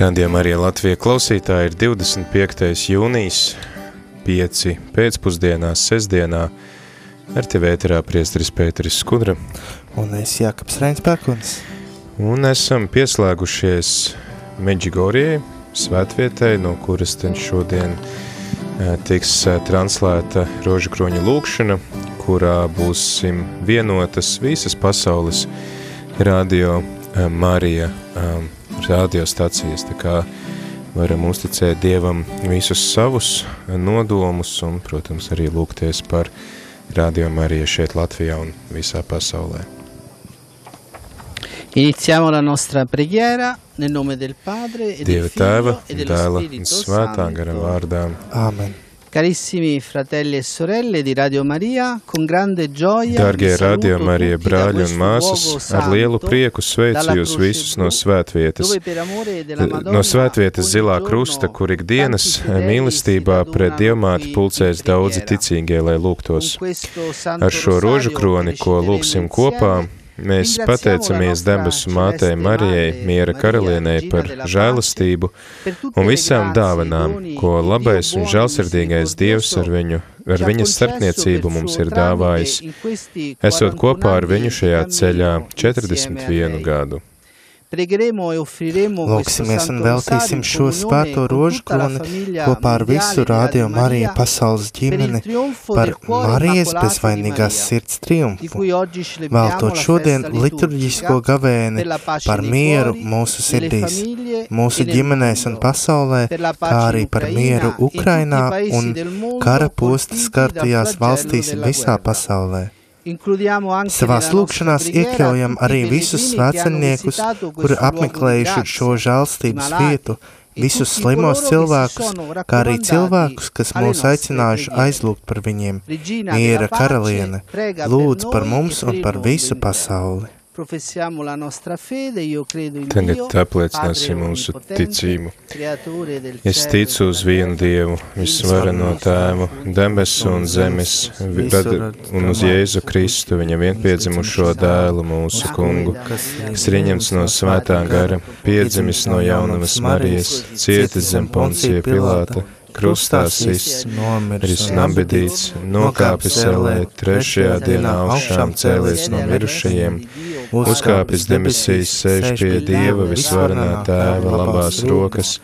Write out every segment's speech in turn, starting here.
Radījumā arī Latvija klausītāji ir 25. jūnijas, 5 pēcpusdienā, sestdienā. Ar tevi ēterā priesteris Pēteris Skudra. Un es Jākaps Reinspēkuns. Un esam pieslēgušies Meģigorijai, svētvietei, no kuras ten šodien tiks translēta rožu kroņa lūkšana, kurā būsim vienotas visas pasaules radio Marija radiostacijas, tā kā varam uzticēt Dievam visus savus nodomus un, protams, arī lūgties par Radio Mariju šeit Latvijā un visā pasaulē. Iniziamo la nostra preghiera nel nome del Padre e Dieva del Figlio Tēva, e dello Dēla Spirito un Svētā gara Santo. vārdā. Āmen. Carissimi fratelli e sorelle di Radio Maria, con grande gioia Dargie Radio Marija brāļi un māsas, ar lielu prieku sveicu jūs visus no svētvietas. Madonna No svētvietas zilā krusta, kur ikdienas fedeli mīlestībā pret Dievmāti pulcēs daudzi ticīgie, lai lūgtos. Ar šo rožu kroni, ko insieme, kopā, mēs pateicamies debesu mātei Marijai, miera karalienei par žēlastību un visām dāvanām, ko labais un žēlsirdīgais Dievs ar viņu, ar concesso starpniecību mums ir dāvājis, esot 41 kopā ar viņu šajā ceļā insieme a 41 lei. gadu. Lūksimies un veltīsim šo svēto con rožu tutta la kroni famiglia kopā ar visu Radio Maria pasaules ģimeni par Marijas bezvainīgās sirds triumfu. Veltot šodien liturģisko gavēni par mieru mūsu sirdīs, mūsu e nel ģimenēs un pasaulē, kā arī par mieru e Ukrainā un kara posta skartajās valstīs visā pasaulē. Nostra lūkšanās iekļaujam arī visus visitato kuri apmeklējuši šo žēlstības vietu, visus slimos cilvēkus, kā arī cilvēkus, kas mūs aicinājuši aizlūgt par viņiem. Miera karaliene, lūdz par mums e per un par visu pasauli. Professiamo la nostra fede, io credo in Tagad Dio, apliecināsim Padre mūsu ticību. creatore del Es cielo ticu e uz della vienu terra, Dievu, visvareno Tēvu, debesu un zemes, un uz Jēzu Kristu, viņa vienpiedzimušo dēlu mūsu kungu, kas ir ieņemts no svētā gara, piedzimis no jaunavas Marijas, cietis zem Poncija Pilāta, krustā sists, miris un abedīts, nokāpis ellē, trešajā dienā augšām cēlies no mirušajiem, uzkāpis debesīs, sēž pie Dieva visvarenā Tēva labās rokas,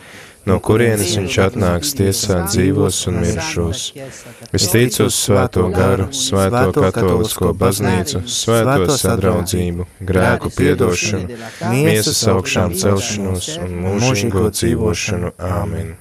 no kurienes viņš atnāks tiesāt dzīvos un mirušos. Es ticu uz svēto garu, svēto katolisko baznīcu, svēto sadraudzību, grēku piedošanu, miesas augšām celšanos un mūžīgo dzīvošanu. Āmen!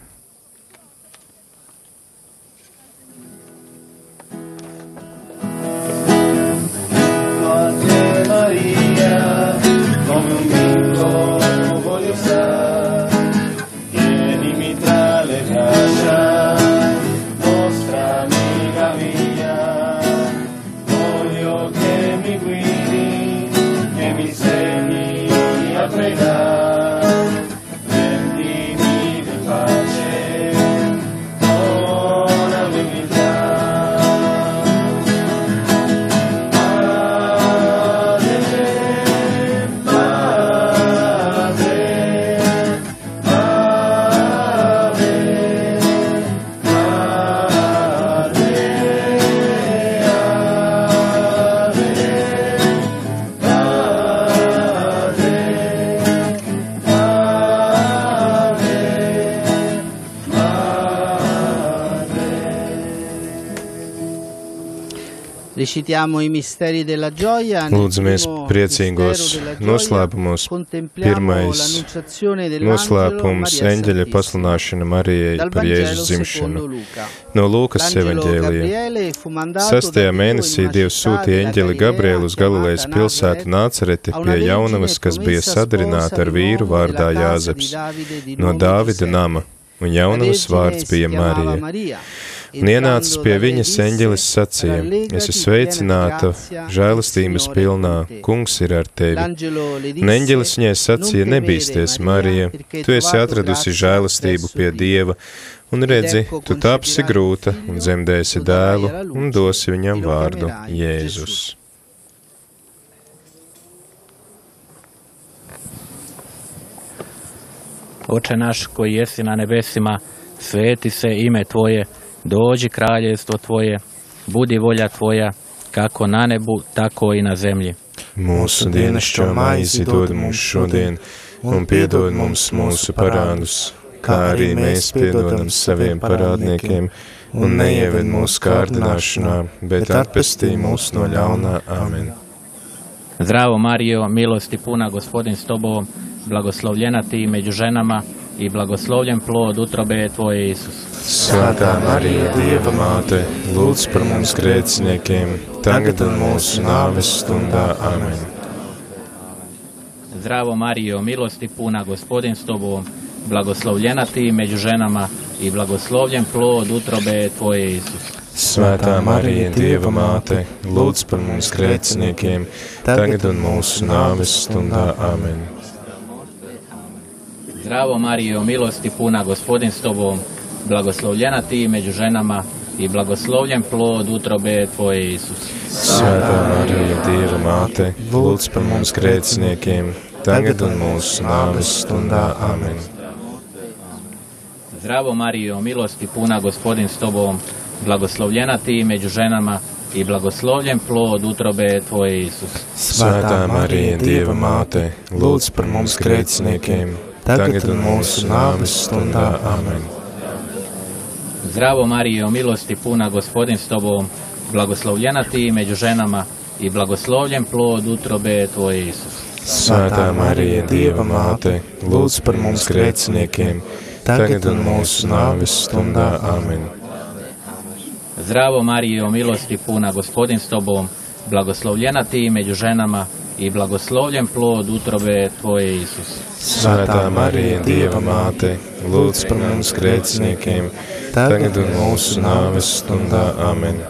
Lūdzamies priecīgos mistero della gioia noslēpumos. Pirmais Noslēpums eņģeļa pasludināšana Marijai par Jēzus dzimšanu. No Lūkas evaņģēlija. Sastajā mēnesī Dievs sūtīja eņģeli Gabrielu uz Galilejas pilsētu Nācereti pie jaunavas, kas bija sposa ar vīru vārdā Jāzeps no Dāvida nama, un jaunavas vārds bija Marija. Un ienācis pie viņas eņģelis sacīja: "Rallegrati, Es esmu sveicināta, žēlastības pilnā, con te." kungs ir ar tevi. Un eņģelis viņai sacīja: "Non temere, Nebīsties, Marija, tu esi atradusi žēlastību pie. Dieva, un redzi, tu tapsi grūta un dzemdēsi dēlu, un dosi viņam vārdu Jēzus. Oče naš koji jesi na nebesima, sveti se ime Tvoje, dođi kraljevstvo Tvoje, budi volja Tvoja, kako na nebu, tako i na zemlji. Mūsu dienascho maizi dod mums šodien, un piedod mums mūsu parādus, kā arī mēs piedodam saviem parādniekiem, un neieved mūsu kārdināšanā, bet atpestī mūs no ļaunā. Amen. Zdravo Marijo, milosti puna gospodin s Tobom, blagoslovljena Ti među ženama i blagoslovljen plod utrobe Tvoje Isus. Svētā Marija, Dieva māte, lūdz par mums grēciniekiem, tagad un mūsu nāves stundā. Amen. Zdravo Marijo, milosti puna gospodin s Tobom, blagoslovljena Ti među ženama i blagoslovljen plod utrobe Tvoje Isus. Svētā Marija, Dieva māte, lūdz par mums grēciniekiem, tagad un mūsu nāves stundā. Amen. Zdravo Marijo, milosti puna gospodin s Tobom, blagoslovljena Ti među ženama i blagoslovljen plod utrobe Tvoje Isus. Svētā Marija, Dieva māte, lūdz par mums grēciniekiem, tagad un mūsu nāves stundā. Amen. Zdravo Marijo, milosti puna gospodin s Tobom, blagoslovljena Ti među ženama i blagoslovljen plod utrobe Tvoje Isus. Svētā Marija, Dieva māte, lūdz par mums grēciniekiem, tagad un mūsu nāves stundā. Amen. Zdravo Marijo, milosti puna gospodin s Tobom, blagoslovljena Ti među ženama i blagoslovljen plod utrobe Tvoje Isus. Svētā Marija, Dieva māte, lūdz par mums grēciniekiem, tagad un mūsu nāves stundā. Amen. Zdravo Marijo, milosti puna gospodin s Tobom, blagoslovljena Ti među ženama i blagoslovljen plod utrobe Tvoje Isus. Svētā Marija, Dieva māte, lūdz par mums grēciniekiem, tagad un mūsu nāves stundā. Amen.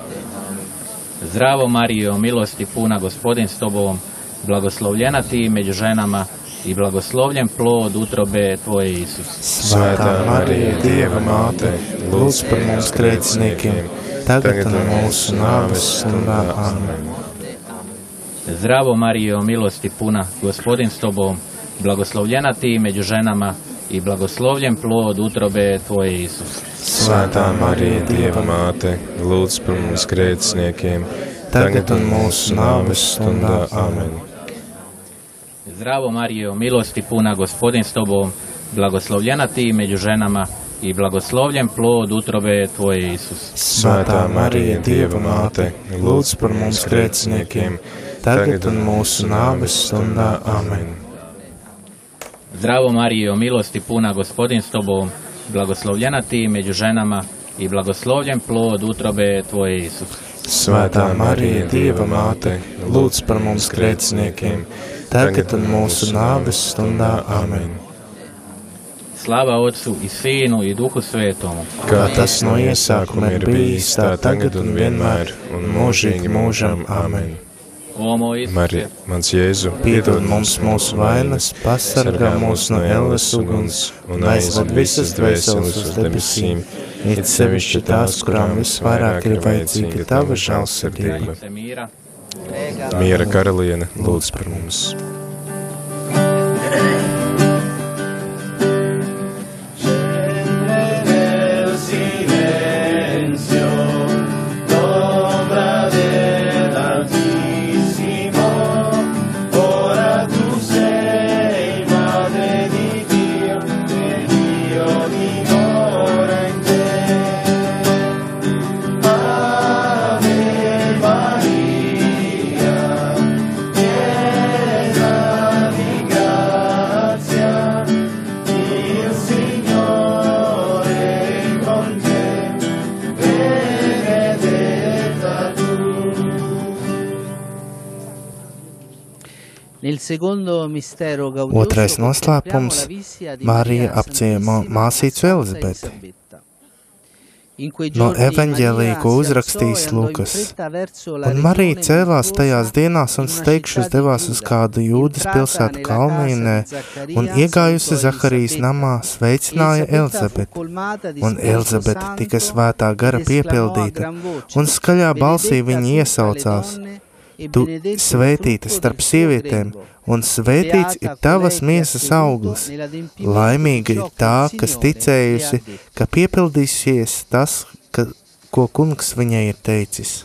Zdravo Marijo, milosti puna gospodin s Tobom, blagoslovljena Ti među ženama i blagoslovljen plod utrobe Tvoje Isus. Svētā Marija, Dieva māte, lūdz par mums grēciniekiem, tagad un mūsu nāves stundā. Amen. Zdravo Marijo, milosti puna, gospodin s Tobom, blagoslovljena Ti među ženama i blagoslovljen plod utrobe Tvoje Isus. Svētā Marija, Dieva māte, lūdz par mums grēciniekiem, tagad un mūsu nāves stundā. Amen. Zdravo Marijo, milosti puna, gospodin s Tobom, blagoslovljena Ti među ženama i blagoslovljen plod utrobe Tvoje Isus. Svētā Marija, Dieva māte, lūdz par mums grēciniekiem, tagad un mūsu nāves stundā. Amen. Zdravo Marijo, milosti puna, gospodin s Tobom, blagoslovljena Ti među ženama i blagoslovljen plod utrobe Tvoje Isus. Svētā Marija, Dieva māte, lūdz par mums grēciniekiem, tagad un mūsu nāves stundā. Amen. Slava Otcu i Sīnu i Duhu Svetomu. Kā tas no iesākuma ir bijis, tā tagad un vienmēr, un mūžīgi mūžam. Amen. Marija, mans Jēzu, Piedod mums mūsu vainas, pasargā mūs no elles uguns un aizved visas dvēseles uz debesīm, it sevišķi tās, kurām visvairāk ir vajadzīga tava žēlsirdība. mīra, Miera karaliene, lūdz par mums. nel Otrais noslēpums. Marija apciemo māsīcu Elizabeti. No Maria ko uzrakstījis e in Lukas. Un Marija cēlās tajās dienās un steigšus devās uz kādu jūdas pilsētu kalnīnē un iegājusi Zaharijas namā, sveicināja di Un Spirito Elizabete tika svētā gara piepildīta, un skaļā balsī "Benedetta viņa iesaucās: Tu svētīta starp sievietēm, un svētīts ir tavas miesas auglis. Laimīga ir tā, kas ticējusi, ka piepildīsies tas, ka, ko kungs viņai ir teicis.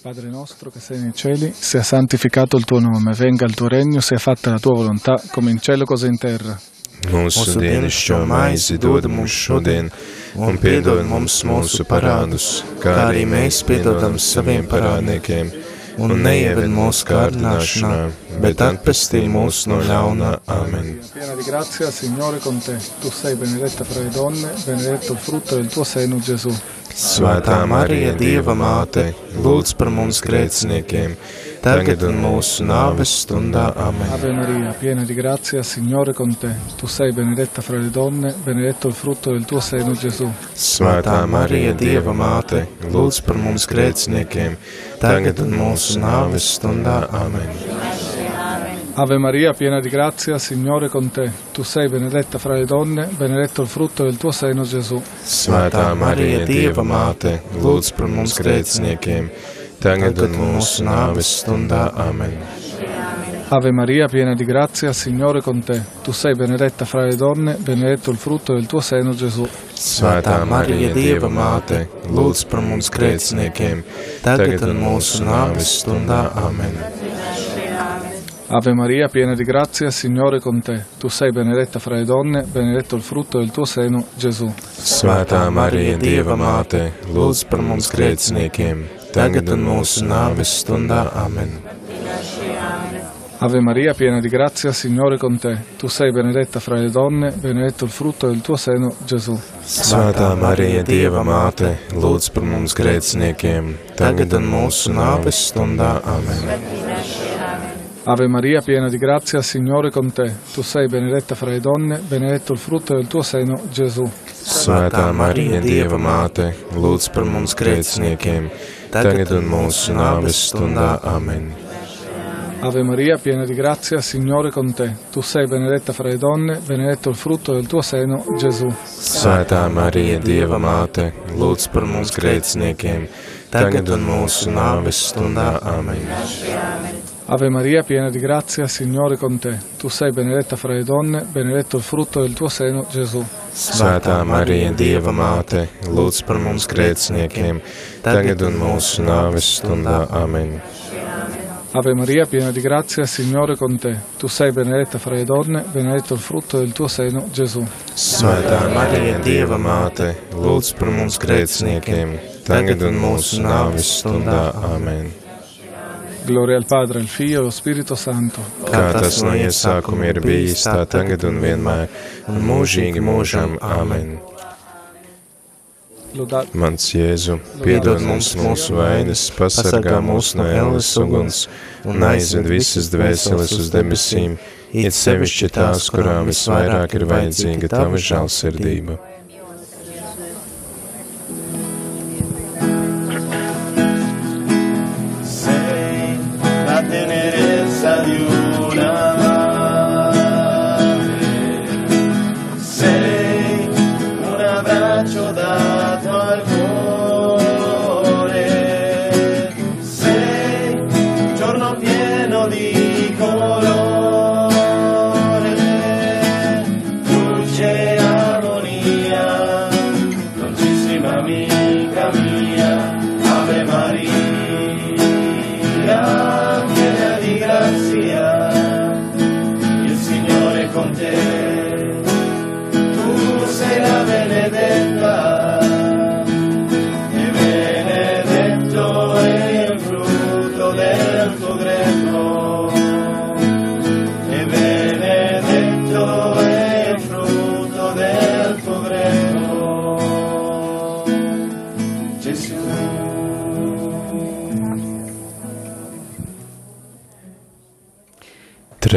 Padre nostro che sei nei cieli, sia santificato il tuo nome, venga il tuo regno, sia fatta la tua volontà, come in cielo così in terra. Mūsu dienascho maizi dod mums šodien, un piedod mums mūsu parādus, kā arī mēs piedodam saviem parādniekiem, un neieved mūsu kārdināšanā, bet atpestī mūs no ļaunā. Amen. Piena di grazia, Signore con te. Tu sei benedetta fra le donne, benedetto il frutto del tuo seno, Gesù. Svētā Marija, Dieva māte, lūdz par mums grēciniekiem, tagad un mūsu nāves stundā. Amen. Ave Maria, piena di grazia, Signore con te. Tu sei benedetta fra le donne, benedetto il frutto del tuo seno, Gesù. Svētā Marija, Dieva māte, lūdz par mums grēciniekiem, tagad un mūsu nāves stundā. Amen. Ave Maria, piena di grazia, Signore con te. Tu sei benedetta fra le donne, benedetto il frutto del tuo seno, Gesù. Svētā Marija, Dieva māte, lūdz par mums grēciniekiem, tagad mūsu nāves stundā. Amen. Ave Maria, piena di grazia, Signore con te. Tu sei benedetta fra le donne, benedetto il frutto del tuo seno, Gesù. Svētā Marija, Dieva māte, lūdz par mums grēciniekiem, tagad un mūsu nāves stundā. Amen. Ave Maria, piena di grazia, Signore con te. Tu sei benedetta fra le donne, benedetto il frutto del tuo seno, Gesù. Svētā Marija, Dieva māte, lūdz par mums grēciniekiem, tagad un mūsu nāves stundā. Amen. Ave Maria, piena di grazia, Signore con te. Tu sei benedetta fra le donne, benedetto il frutto del tuo seno, Gesù. Svētā Marija, Dieva māte, lūdz par mums grēciniekiem, tagad un mūsu nāves stundā. Amen. Ave Maria, piena di grazia, Signore con te. Tu sei benedetta fra le donne, benedetto il frutto del tuo seno, Gesù. Svētā Marija, Dieva māte, lūdz par mums grēciniekiem, tagad un mūsu nāves stundā. Amen. Ave Maria, piena di grazia, Signore con te. Tu sei benedetta fra le donne, benedetto il frutto del tuo seno, Gesù. Svētā Marija, Dieva māte, lūdz par mums grēciniekiem, tagad un mūsu nāves stundā. Amen. Ave Maria, piena di grazia, Signore con te. Tu sei benedetta fra le donne, benedetto il frutto del tuo seno, Gesù. Svētā Marija, Dieva māte, lūdz par mums grēciniekiem, tagad un mūsu nāves stundā. Amen. Ave Maria, piena di grazia, Signore con te. Tu sei benedetta fra le donne, benedetto il frutto del tuo seno, Gesù. Svētā Marija, Dieva māte, lūdz par mums grēciniekiem, tagad un mūsu nāves stundā. Amen. Gloria al Padre, al Figlio e allo Spirito Santo. Kā tas no iesākuma ir bijis, tā tagad un vienmēr, un mūžīgi mūžam. Amen. Lodato Mans Jēzu, piedod mums mūsu vainas, pasargā mūs no ēles uguns un aizved visas dvēseles uz debesīm, it sevišķi tās, kurām visvairāk ir vajadzīga tava žēlsirdība.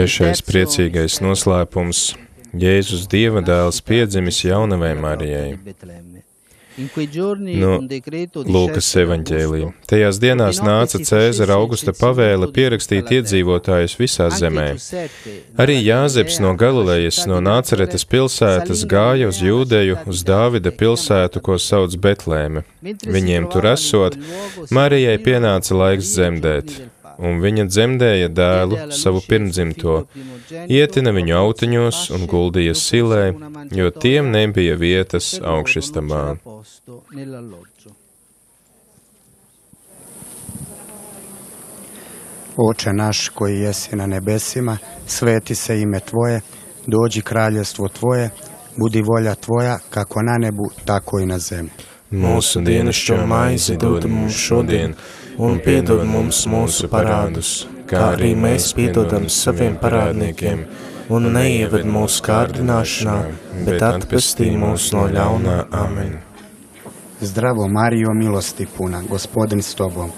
Trešais priecīgais noslēpums - Jēzus Dieva dēls piedzimis jaunavai Marijai. no Lūkas evaņģēlija. Tajās dienās nāca Cēzara augusta pavēle pierakstīt iedzīvotājus visā zemē. Arī Jāzeps no Galilejas, no Nāceretes pilsētas, gāja uz Jūdeju, uz Dāvida pilsētu, ko sauc Betlēme. Viņiem tur esot, Marijai pienāca laiks dzemdēt un viņa dzemdēja dēlu, savu pirmdzimto, ietina viņu autiņos un guldīja silē, jo tiem nebija vietas augšistamā. Oče naš koji jesi na nebesima, sveti se ime Tvoje, dođi kraljestvo Tvoje, budi volja Tvoja kako na nebu, tako i na zemlji. Mūsu dienascho maizi dod mums šodien, un piedod mums mūsu parādus, kā arī mēs piedodam saviem parādniekiem, un neieved mūsu kārdināšanā, bet atpestī mūs no ļaunā. Amen. Zdravo Mario, milosti puna, gospodin s tobom,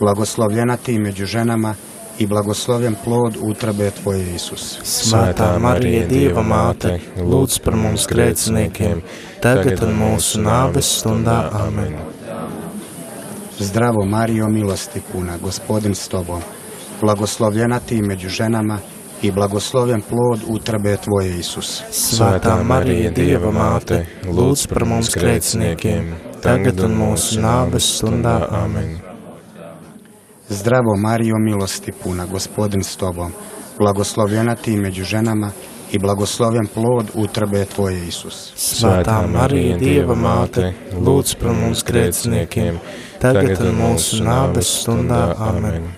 blagoslovljena ti među ženama i blagoslovljen plod utrabe Tvoje Isus. Svētā Marija, Dieva māte, lūdz par mums grēciniekiem, tagad un mūsu nāves stundā. Amen. Zdravo Mario, milosti puna, gospodin s tobom, blagoslovljena ti među ženama i blagoslovljen plod utrabe Tvoje Isus. Svētā Marija, Dieva māte, lūdz par mums grēciniekiem, tagad un mūsu nāves stundā. Amen. Zdravo Mario, milosti puna, gospodin s tobom, blagoslovljena ti među ženama i blagoslovljen plod utrabe Tvoje Isus. Svētā Marija, Dieva māte, lūdz par mums grēciniekiem, tagad un mūsu nāves stundā. Amen.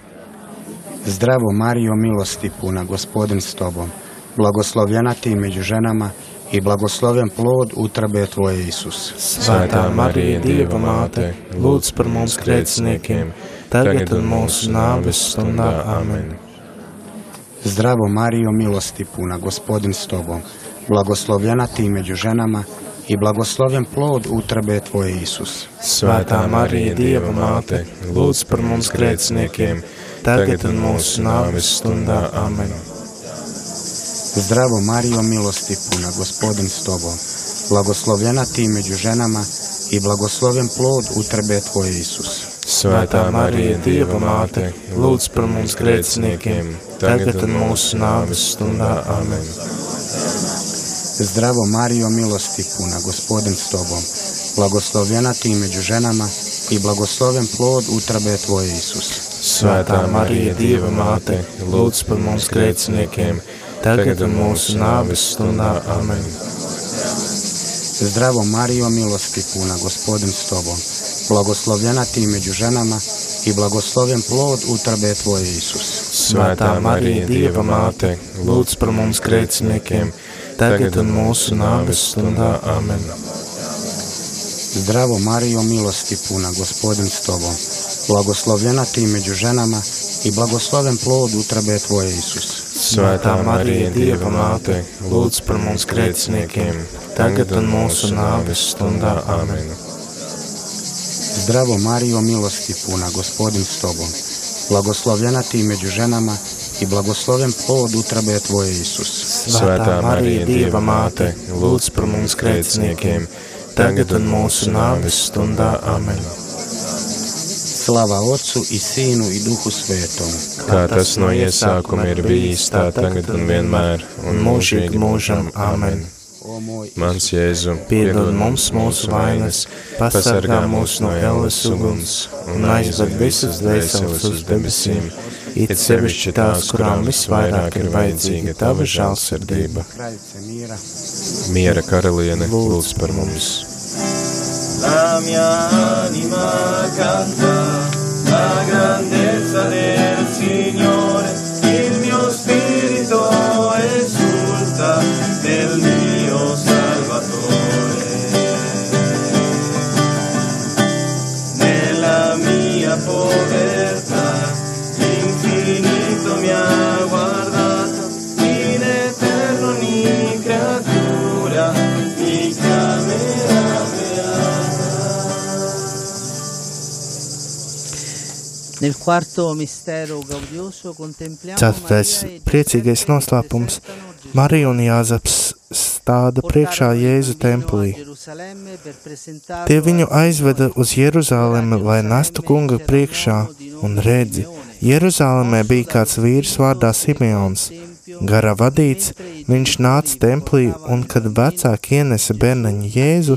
Zdravo Mario, milosti puna, gospodin s tobom, blagoslovljena ti među ženama i blagoslovljen plod utrabe Tvoje Isus. Svētā Marija, Dieva māte, lūdz par mums grēciniekiem, tagad un mūsu nāves stundā. Amen. Zdravo Mario, milosti puna, gospodin s tobom, blagoslovljena ti među ženama i blagoslovljen plod utrabe Tvoje Isus. Svētā Marija, Dieva māte, lūdz par mums grēciniekiem, tagad un mūsu nāves stundā. Amen. Zdravo Mario, milosti puna, gospodin s tobom, blagoslovljena ti među ženama i blagoslovljen plod utrabe Tvoje Isus. Svētā Marija, Dieva māte, lūdz par mums grēciniekiem, tagad un mūsu nāves stundā. Amen. Zdravo Mario, milosti puna, gospodin s tobom, blagoslovljena ti među ženama i blagosloven plod utrabe Tvoje Isus. Svētā Marija, Dieva māte, lūdz par mums grēciniekiem, tagad un mūsu nāves stundā. Amen. Zdravo Mario, milosti puna, gospodin s tobom, blagoslovljena ti među ženama i blagosloven plod utrabe Tvoje Isus. Svētā Marija, Dieva māte, lūdz par mums grēciniekiem, tagad un mūsu nāves stundā. Amen. Zdravo Mario, milosti puna, gospodin s tobom, blagoslovljena ti među ženama i blagosloven plod utrabe Tvoje Isus. Svētā Marija, Dieva māte, lūdz par mums grēciniekiem, tagad un mūsu nāves stundā. Amen. Zdravo Mario, milosti puna, gospodin s tobom, blagoslovljena ti među ženama i blagosloven plod utrabe Tvoje Isus. Svētā Marija, Dieva māte, lūdz par mums grēciniekiem, tagad un mūsu nāves stundā. Amen. Slava Otcu i Sīnu i Duhu Svētumu. Kā tas no iesākuma ir bijis, tā tagad un vienmēr, un mūžīgi mūžam. Amen. Mans Jēzu, Piedod mums mūsu vainas, pasargā mūs no elles uguns un aizved visas dvēseles uz debesīm, it sevišķi tās, kurām visvairāk ir vajadzīga tava mira, miera karaliene, lūdz par mums. Signore, il mio spirito esulta Ceturtais priecīgais noslēpums. Marija un Jāzeps stāda priekšā Jēzu templī. Tie viņu aizveda uz Jeruzalemi, lai nestu kunga priekšā, un redzi, Jeruzalemē bija kāds vīrs vārdā Simeons. Gara vadīts, viņš nāca templī, un kad vecāki ienesa bērniņu Jēzu,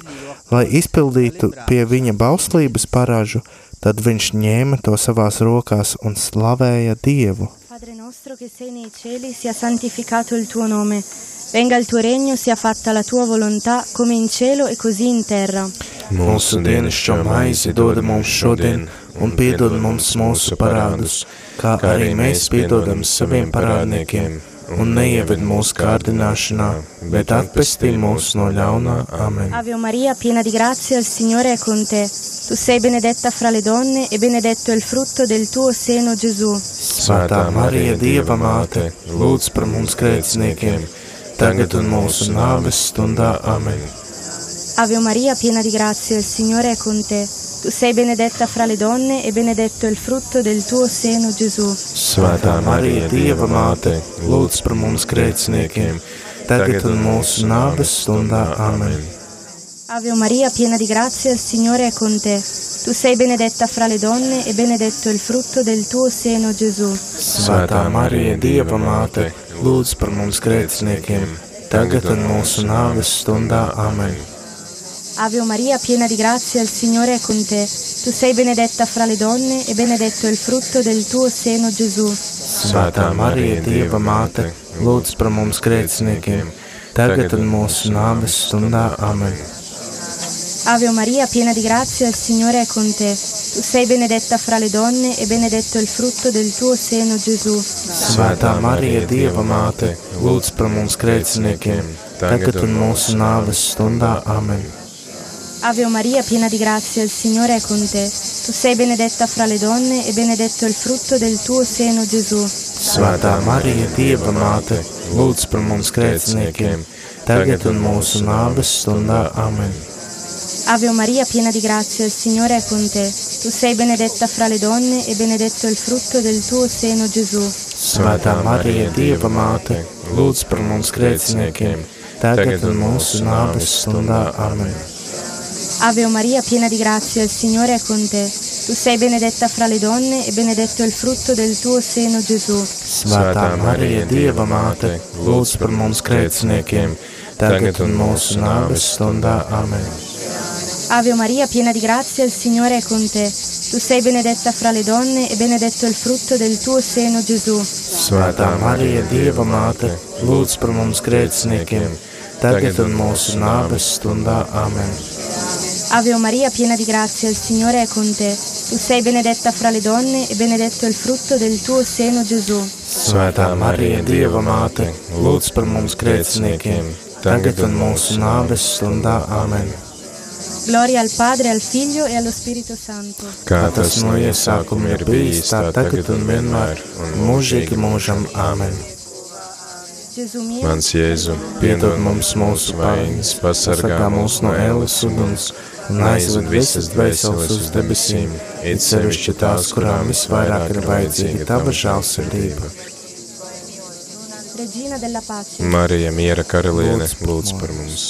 lai izpildītu pie viņa bauslības paražu, tad viņš ņēma to savās rokās un slavēja Dievu. Padre nostro che sei nei cieli, sia santificato il tuo nome. Venga il tuo regno, sia fatta la tua volontà, come in cielo e così in terra. Mūsu dienascho maizi dod mums šodien, un piedod mums mūsu parādus, kā arī mēs piedodam saviem parādniekiem, un neieved mūsu kārdināšanā, bet atpestī mūs no ļaunā. Amen. Ave Maria, piena di grazia, il Signore è con te. Tu sei benedetta fra le donne e benedetto è il frutto del tuo seno, Gesù. Svētā Marija, Dieva māte, lūdz par mums grēciniekiem, tagad un mūsu nāves stundā. Amen. Ave Maria, piena di grazia, il Signore è con te. Tu sei benedetta fra le donne e benedetto è il frutto del tuo seno, Gesù. Svētā Marija, Dieva māte, lūdz par mums grēciniekiem, tagad un mūsu nāves stundā. Amen. Ave Maria, piena di grazia, il Signore è con te. Tu sei benedetta fra le donne e benedetto è il frutto del tuo seno, Gesù. Svētā Marija, Dieva māte, lūdz par mums grēciniekiem, tagad un mūsu nāves stundā. Amen. Ave Maria, piena di grazia, il Signore è con te. Tu sei benedetta fra le donne e benedetto è il frutto del tuo seno, Gesù. Svētā Marija, Dieva māte, lūdz par mums grēciniekiem, tagad un mūsu nāves stundā. Amen. Ave Maria, piena di grazia, il Signore è con te. Tu sei benedetta fra le donne e benedetto è il frutto del tuo seno, Gesù. Svētā Marija, Dieva māte, lūdz par mums grēciniekiem, tagad un mūsu nāves stundā. Amen. Ave Maria, piena di grazia, il Signore è con te. Tu sei benedetta fra le donne e benedetto è il frutto del tuo seno, Gesù. Svētā Marija, Dieva māte, lūdz par mums grēciniekiem, tagad un mūsu nāves stundā. Amen. Ave Maria, piena di grazia, il Signore è con te. Tu sei benedetta fra le donne e benedetto è il frutto del tuo seno, Gesù. Svētā Marija, Dieva māte, lūdz par mums grēciniekiem, tagad un mūsu nāves stundā. Amen. Ave Maria, piena di grazia, il Signore è con te. Tu sei benedetta fra le donne e benedetto è il frutto del tuo seno, Gesù. Svētā Marija, Dieva māte, lūdz par mums grēciniekiem, tagad un mūsu nāves stundā. Amen. Ave Maria, piena di grazia, il Signore è con te. Tu sei benedetta fra le donne e benedetto è il frutto del tuo seno, Gesù. Svētā Marija, Dieva māte, lūdz par mums grēciniekiem, tagad un mūsu nāves stundā. Amen. Ave Maria, piena di grazia, il Signore è con te. Tu sei benedetta fra le donne e benedetto è il frutto del tuo seno, Gesù. Svētā Marija, Dieva māte, lūdz par mums grēciniekiem, tagad un mūsu nāves stundā. Amen. Gloria al Padre, al Figlio e allo Spirito Santo. Kā tas no iesākuma ir bijis, tā tagad un vienmēr, un mūžīgi mūžam. Amen. Mans Jēzu, Piedod mums mūsu vainas, pasargā mūs no ēles uguns un aizved visas dvēseles uz debesīm, it sevišķi tās, kurām visvairāk ir vajadzīga tava pace. Marija, miera karaliene, lūdz par mums.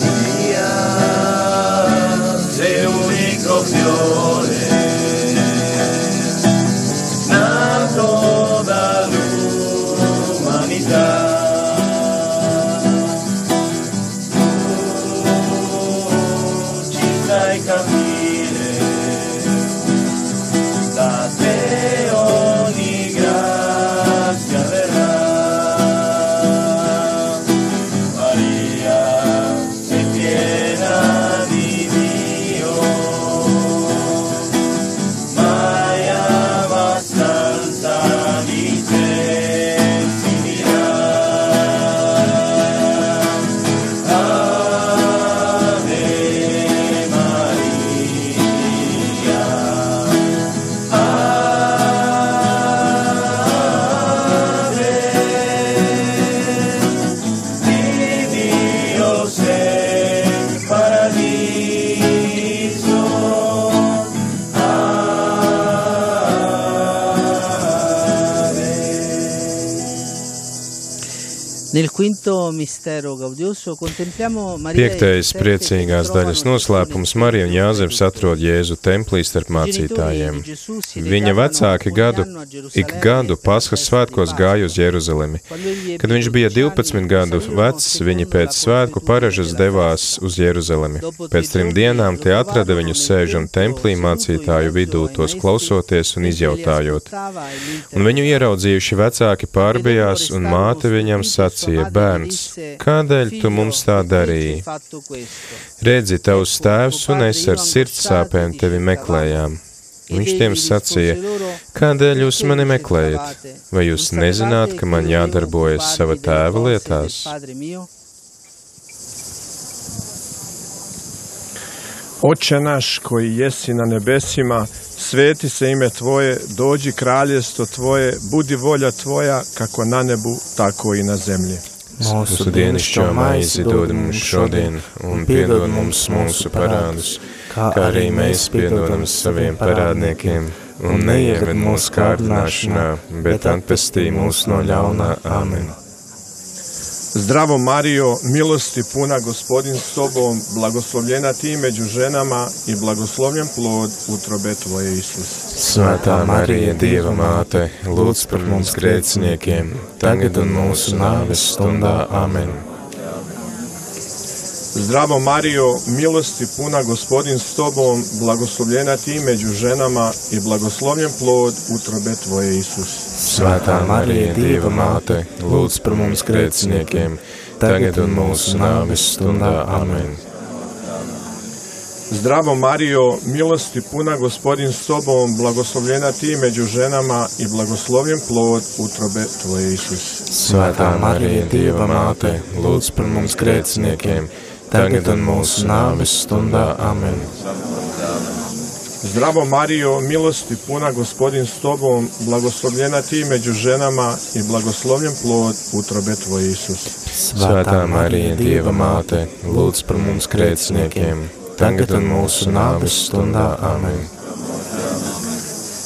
Maria, sei l'unico fiore Jesus. Piektais priecīgās daļas noslēpums Marija un Jāzeps atrod Jēzu templī starp mācītājiem. Viņa vecāki gadu, ik gadu Paskas svētkos gāja uz Jeruzalemi. Kad viņš bija 12 gadu vecs, viņi pēc svētku paražas devās uz Jeruzalemi. Pēc trim dienām tie atrada viņu sēžam templī mācītāju vidū, tos klausoties un izjautājot. Un viņu ieraudzījuši vecāki pārbijās, un māte viņam sacīja, bērns, kādēļ tu mums tā darīji? Redzi, tavs tēvs un es ar sirds sāpēm tevi meklējām. Viņš tiem sacīja, kādēļ jūs mani meklējat? Vai jūs nezināt, ka man jādarbojas sava tēva lietās? Oče naš koji jesi na nebesima, sveti se ime Tvoje, dođi kraljestvo Tvoje, budi volja Tvoja, kako na nebu, tako i na zemlji. Mūsu dienascho maizi dod mums šodien, un piedod mums mūsu parādus, kā arī mēs piedodam saviem parādniekiem, un neieved mūsu kārdināšanā, bet atpestī mūs no ļaunā. Amen. Zdravo Mario, milosti puna gospodin s tobom, blagoslovljena ti među ženama i blagoslovljen plod utrobe tvoje Isus. Svētā Marija, Dieva māte, lūdz par mums grēciniekiem, tagad un mūsu nāves stundā. Amen. Zdravo Mario, milosti puna gospodin s tobom, blagoslovljena ti među ženama i blagoslovljen plod utrobe tvoje Isus. Svētā Marija, Dieva māte, lūdz par mums grēciniekiem, tagad un mūsu nāves stundā. Amen. Zdravo Mario, milosti puna gospodin s tobom, blagoslovljena ti među ženama i blagoslovljen plod utrobe tvoje Isus. Svētā Marija, Dieva māte, lūdz par mums grēciniekiem, tagad un mūsu nāves stundā. Amen. Zdravo Mario, milosti puna gospodin s tobom, blagoslovljena ti među ženama i blagoslovljen plod utrobe tvoje Isus. Svētā Marija, Dieva māte, lūdz par mums grēciniekiem, tagad un mūsu nāves stundā. Amen.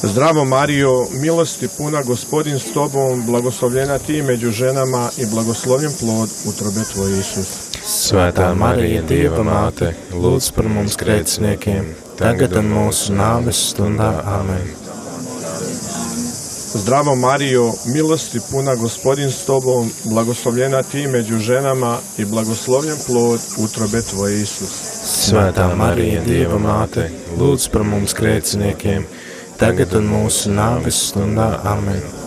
Zdravo Mario, milosti puna gospodin s tobom, blagoslovljena ti među ženama i blagoslovljen plod utrobe tvoje Isus. Svētā Marija, Dieva māte, lūdz par mums grēciniekiem, tagad un mūsu nāves stundā. Amen. Zdravo Mario, milosti puna gospodin s tobom, blagoslovljena ti među ženama i blagoslovljen plod utrobe tvoje Isus. Svētā Marija, Dieva māte, lūdz par mums grēciniekiem, tagad un mūsu nāves stundā. Amen.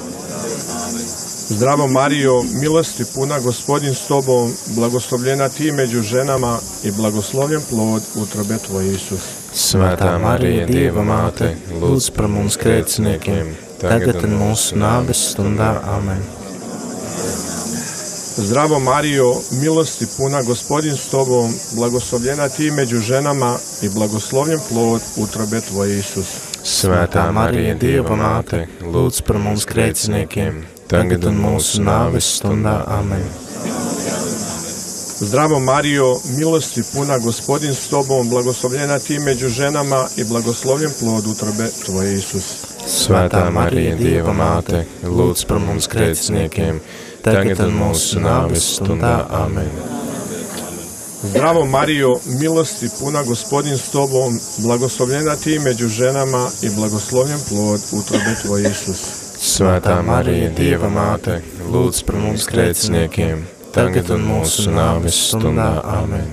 Zdravo Mario, milosti puna gospodin s tobom, blagoslovljena ti među ženama i blagoslovljen plod utrobe tvoje Isus. Svētā Marija, Dieva māte, lūdz par mums grēciniekiem, tagad un mūsu nāves stundā. Amen. Zdravo Mario, milosti puna gospodin s tobom, blagoslovljena ti među ženama i blagoslovljen plod utrobe tvoje Isus. Svētā Marija, Dieva māte, lūdz par mums grēciniekiem, tagad un mūsu nāves stundā. Amen. Zdravo Mario, milosti puna gospodin s tobom, blagoslovljena ti među ženama i blagoslovljen plod utrobe tvoje Isus. Svētā Marija, Dieva māte, lūdz par mums grēciniekiem, tagad un mūsu nāves stundā. Amen. Zdravo Mario, milosti puna gospodin s tobom, blagoslovljena ti među ženama i blagoslovljen plod utrobe tvoje Isus. Svētā Marija, Dieva māte, lūdz par mums grēciniekiem, tagad un mūsu nāves stundā. Amen.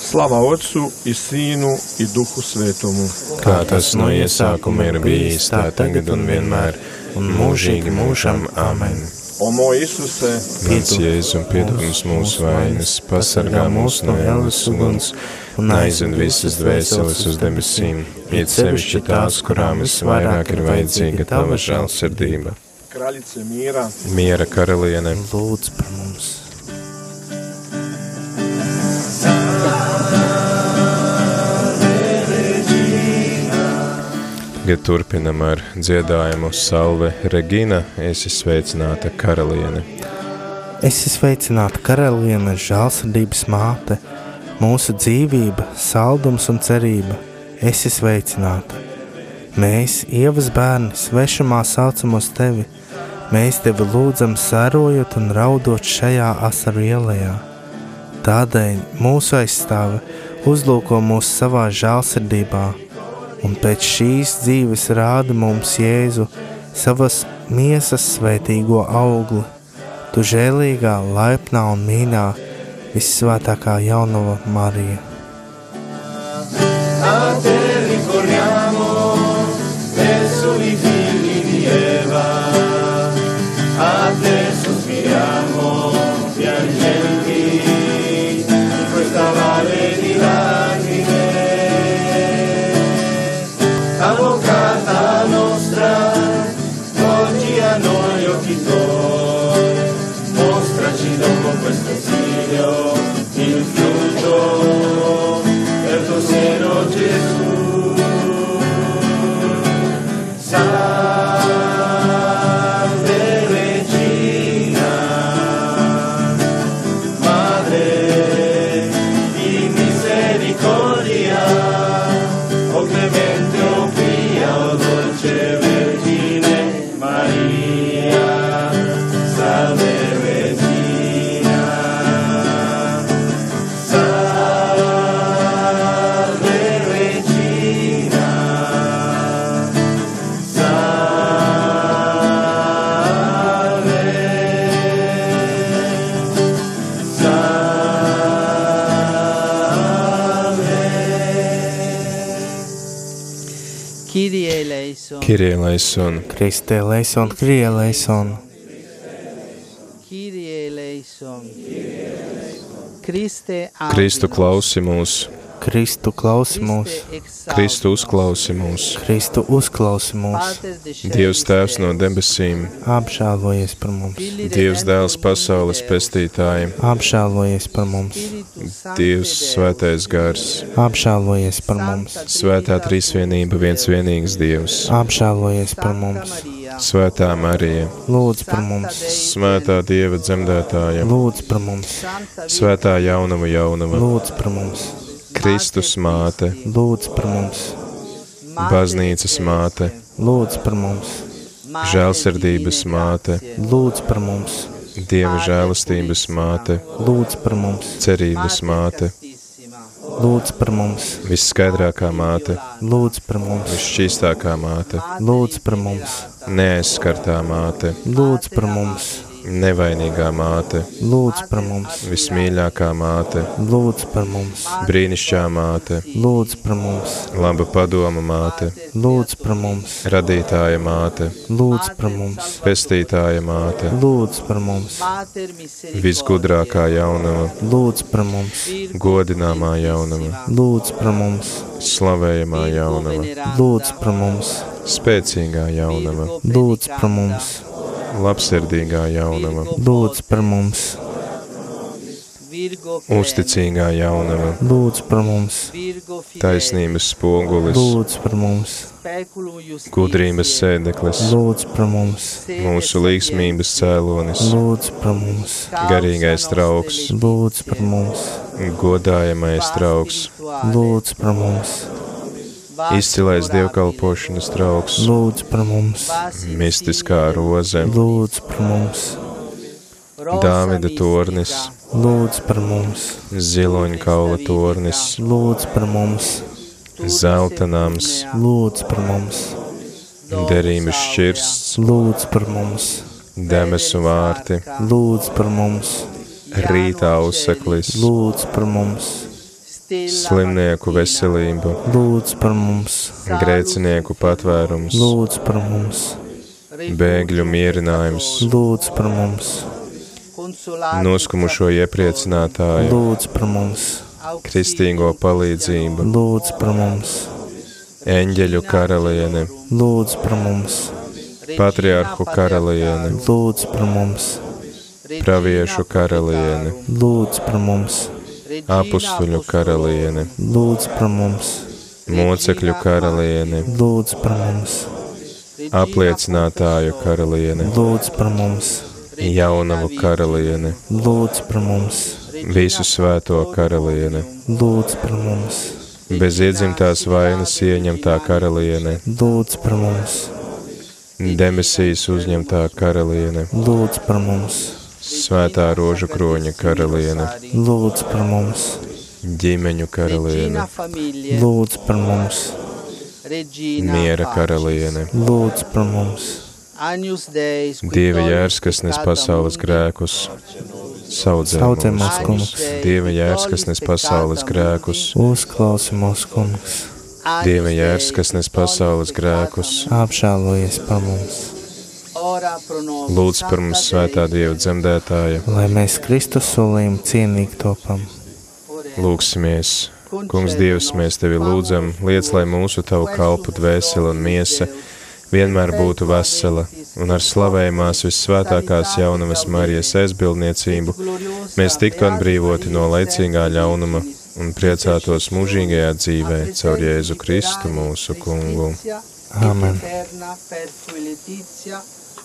Slava Otcu i Sīnu i Duhu Svetomu. Kā tas no iesākuma ir bijis, tā tagad un vienmēr, un mūžīgi mūžam. Amen. O moj Isuse, Pēc Jēzu piedod mums mūsu vainas, pasargā mūs no ēlas uguns un aizved visas dvēseles uz debesīm, iet sevišķi tās, kurām visvairāk ir vajadzīga tava žēlsirdība. Miera karaliene, Lūdz par mums! Tagad turpinam ar dziedājumu Salve Regina, esi sveicināta karaliene. Esi sveicināta karaliene, žēlsirdības māte, mūsu dzīvība, saldums un cerība. Esi sveicināta. Mēs, ievas bērni, svešumā saucam uz tevi. Mēs tevi lūdzam, sērojot un raudot šajā asaru ielā. Tādēļ mūsu aizstāve uzlūko mūs savā žēlsirdībā, un pēc šīs dzīves rāda mums Jēzu savas miesas svētīgo augli. Tu žēlīgā, laipnā un mīļā, vissvētākā jaunava Marija. A eleison. Kirie leison, Kristē leison, Krie leison, Kyrie eleison. Kriste Kristu klausi mūs, Kristu klausi mūs, Kristu uzklausi mūs. Kristu uzklausi mūs, Dievs Tēvs no debesīm, apžēlojies par mums, Dievs Dēls pasaules pestītājiem, apžēlojies par mums, Dievs Svētais Gars, apžēlojies par mums, Svētā Trīsvienība viens vienīgs Dievs, apžēlojies par mums, Svētā Marija, lūdz par mums, Svētā Dieva dzemdētāja, lūdz par mums, Svētā jaunava jaunava, lūdz par mums, Kristus māte, lūdz par mums, baznīcas māte, lūdz par mums, žēlsirdības māte, lūdz par mums, Dieva žēlastības māte, lūdz par mums, cerības māte, lūdz par mums, visskaidrākā māte, lūdz par mums, visšķīstākā māte, lūdz par mums, neaizskartā māte, lūdz par mums, nevainīgā māte, lūdz par mums, vismīļākā māte, lūdz par mums, brīnišķā māte, lūdz par mums, laba padoma māte, lūdz par mums, radītāja māte, lūdz par mums, pestītāja māte, lūdz par mums, visgudrākā jaunava, lūdz par mums, godināmā jaunava, lūdz par mums, slavējamā jaunava, lūdz par mums, spēcīgā jaunava, lūdz par mums, labsirdīgā jaunava, lūdz par mums, uzticīgā jaunava, lūdz par mums, taisnības spogulis, lūdz par mums, gudrības sēdeklis, lūdz par mums, mūsu līgsmības cēlonis, lūdz par mums, garīgais trauks, lūdz par mums, godājamais trauks, lūdz par mums, izcilais dievkalpošanas trauks, lūdz par mums, mistiskā roze, lūdz par mums, Dāvida tornis, lūdz par mums, ziloņkaula tornis, lūdz par mums, zelta nams, lūdz par mums, derības šķirsts, lūdz par mums, debesu vārti, lūdz par mums, rītā uzseklis, lūdz par mums, slimnieku veselību, lūdz par mums, grēcinieku patvērums, lūdz par mums, bēgļu mierinājums, lūdz par mums, noskumušo iepriecinātāju, lūdz par mums, kristīgo palīdzību, lūdz par mums, eņģeļu karaliene, lūdz par mums, patriarhu karaliene, lūdz par mums, praviešu karaliene, lūdz par mums, apustuļu karaliene, lūdz par mums, mocekļu karaliene, lūdz par mums, apliecinātāju karaliene, lūdz par mums, jaunavu karaliene, lūdz par mums, visu svēto karaliene, lūdz par mums, bez iedzimtās vainas ieņemtā karaliene, lūdz par mums, Debesīs uzņemtā karaliene, lūdz par mums, Svētā rožu kroņa karaliene, lūdz par mums, ģimeņu karaliene, lūdz par mums, miera karaliene, lūdz par mums, Dieva jērs, kas nes pasaules grēkus, saudzē mūs, mūs, kungs. Dieva jērs, kas nes pasaules grēkus, uzklausi mūsu kungs, Dieva jērs, kas nes pasaules grēkus, apžēlojies par mums, lūdz par mums svētā Dieva dzemdētāja, lai mēs Kristus solījumu cienīgi topam. lūksimies. Kungs Dievs, mēs Tevi lūdzam, liec, lai mūsu Tavu kalpu dvēsele un miesa vienmēr būtu vesela, un ar slavējumās vissvētākās jaunavas Marijas aizbildniecību. Mēs tiktu atbrīvoti no laicīgā ļaunuma un priecātos mūžīgajā dzīvē caur Jēzu Kristu mūsu kungu. Amen.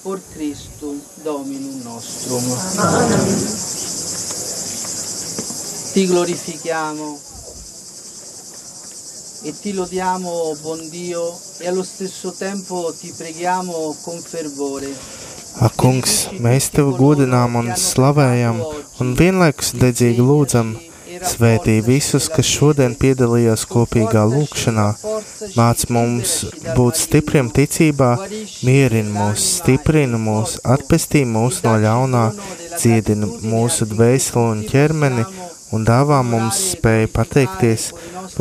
Por Christum Dominum nostrum. Ti glorifichiamo e ti lodiamo, buon Dio, e allo stesso tempo ti preghiamo con fervore. Ak, kungs, mēs tevi godinām un slavējam, un vienlaikus dedzīgi lūdzam, svētī visus, kas šodien piedalījās kopīgā lūkšanā, māc mums būt stipriem ticībā, mierin mūs, stiprina mūs, atpestī mūs no ļaunā, dziedina mūsu dvēseli un ķermeni, un dāvā mums spēju pateikties,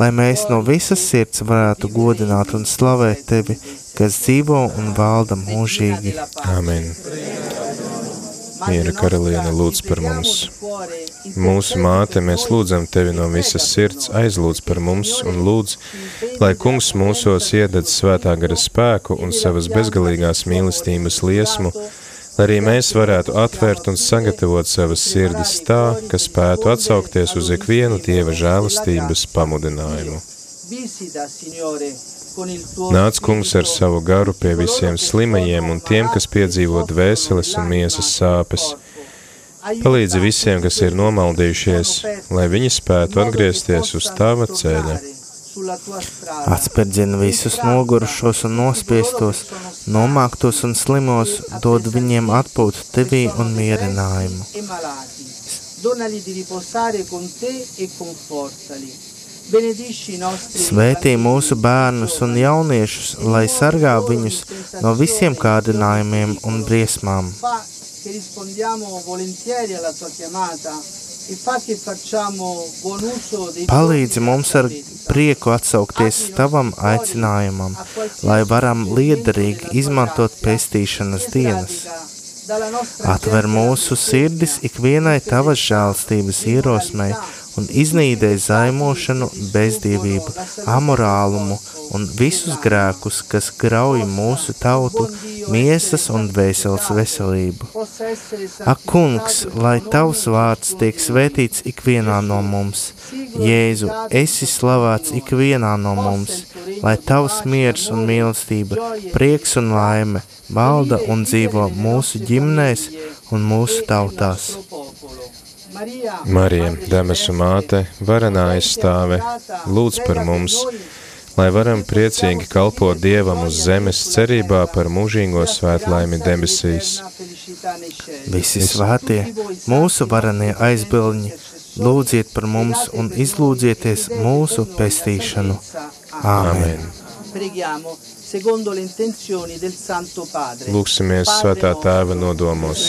lai mēs no visas sirds varētu godināt un slavēt tevi, kas dzīvo un valda mūžīgi. Amen. Miera karaliene lūdz par mums. Mūsu māte, mēs lūdzam tevi no visas sirds, aizlūdz par mums un lūdz, lai kungs mūsos iededz svētā gara spēku un savas bezgalīgās mīlestības liesmu, lai arī mēs varētu atvērt un sagatavot savas sirdis tā, kas spētu atsaukties uz ikvienu Dieva žēlastības pamudinājumu. Visita, Signore, Nāc, kungs, ar savu garu pie visiem slimajiem un tiem, kas piedzīvo dvēseles un miesas sāpes. Palīdzi visiem, kas ir nomaldījušies, lai viņi spētu atgriezties uz tava ceļa. Atspērdzina visus nogurušos un nospiestos, nomāktos un slimos, dod viņiem atpūt tevī un mierinājumu. Donali di riposare con te e confortali. Svētī mūsu bērnus un jauniešus, lai sargā viņus no visiem kārdinājumiem un briesmām. E Palīdzi mums ar prieku atsaukties tavam aicinājumam, lai varam liederīgi izmantot pestīšanas dienas. Atver mūsu sirdis ikvienai tavas žēlstības ierosmei un iznīdē zaimošanu, bezdīvību, amorālumu un visus grēkus, kas grauj mūsu tautu, miesas un dvēseles veselību. Ak, kungs, lai tavs vārds tiek svētīts ikvienā no mums. Jēzu, esi slavēts ikvienā no mums, lai tavs miers un mīlestība, prieks un laime valda un dzīvo mūsu ģimnēs un mūsu tautās. Marija, debesu māte, varenā aizstāve, lūdz par mums, lai varam priecīgi kalpot Dievam uz zemes cerībā par mūžīgo svētlaimi debesīs. Visi svētie, mūsu varenie aizbildņi, lūdziet par mums un izlūdzieties mūsu pestīšanu. Āmen. Preghiamo secondo le intenzioni del Santo Padre. Lūksimies svētā tēva nodomos.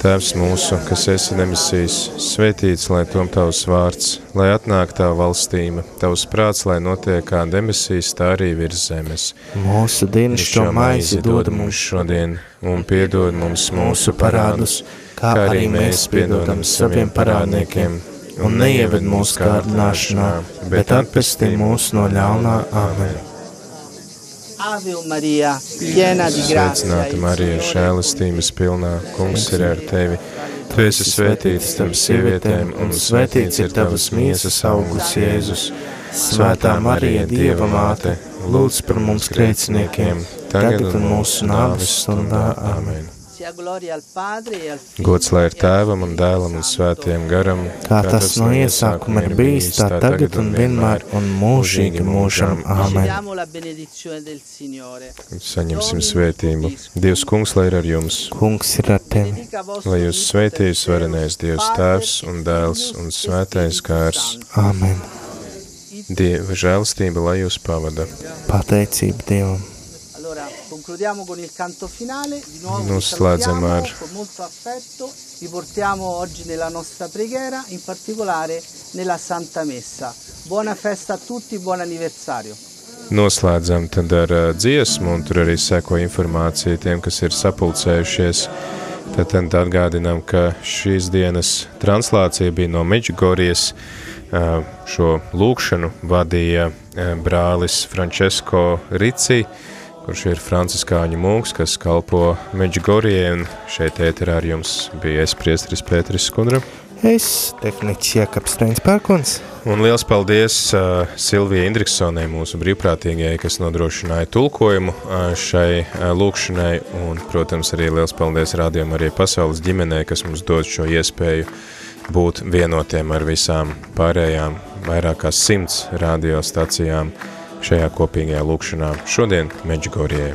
Tēvs mūsu, kas esi debesīs, svētīts lai tom tavs vārds, lai atnāk tava valstība, tavs prāts, lai notiek kā debesīs, tā arī virs zemes. Mūsu dienas šo maizi dod mums šodien, un piedod mums mūsu parādus, kā arī mēs piedodam saviem parādniekiem, un neieved mūsu kārdināšanā, bet atpestī mūs no ļaunā. Āmen. Sveicināta Marija, žēlastības pilnā, kungs ir ar tevi. Tu esi svētīta starp sievietēm, un svētīts ir tavas miesas augurs Jēzus. Svētā Marija, Dieva māte, lūdz par mums grēciniekiem, tagad un mūsu nāves stundā. Amen. Gods lai ir tēvam un dēlam un svētajam garam, kā tas no iesākuma ir bijis, tā tagad un vienmēr un mūžīgi mūžam. Āmen. Saņemsim svētību. Dievs kungs, lai ir ar jums. Kungs ir ar tevi. Lai jūs svētījis varenais Dievs tēvs un dēls un svētais gārs. Āmen. Dieva žēlstība, lai jūs pavada. Pateicība Dievam. Concludiamo con il canto finale, di nuovo vi Noslēdzam salutiamo ar con molto affetto, vi portiamo oggi nella nostra preghiera, in particolare nella Santa Messa. Buona festa a tutti, buon anniversario. Noslēdzam tad ar uh, dziesmu, un tur arī seko informācija tiem, kas ir sapulcējušies. Tad, tad atgādinām, ka šīs dienas translācija bija no Meģigorijas. Uh, šo lūkšanu vadīja uh, brālis Francesco Ricci, kurš ir franciskāņu mūks, kas kalpo Meģigorijai, un šeit ēterā ar jums bija es priestris Pēteris Skundra. Es, tehniķis Jēkabs Reins Pērkons. Un liels paldies uh, Silvijai Indriksonai, mūsu brīvprātīgajai, kas nodrošināja tulkojumu uh, šai uh, lūkšanai, un, protams, arī liels paldies rādījumam arī pasaules ģimenei, kas mums dod šo iespēju būt vienotiem ar visām pārējām vairāk kā simts radiostacijām šajā kopīgajā lūkšanā šodien Meģigorijai.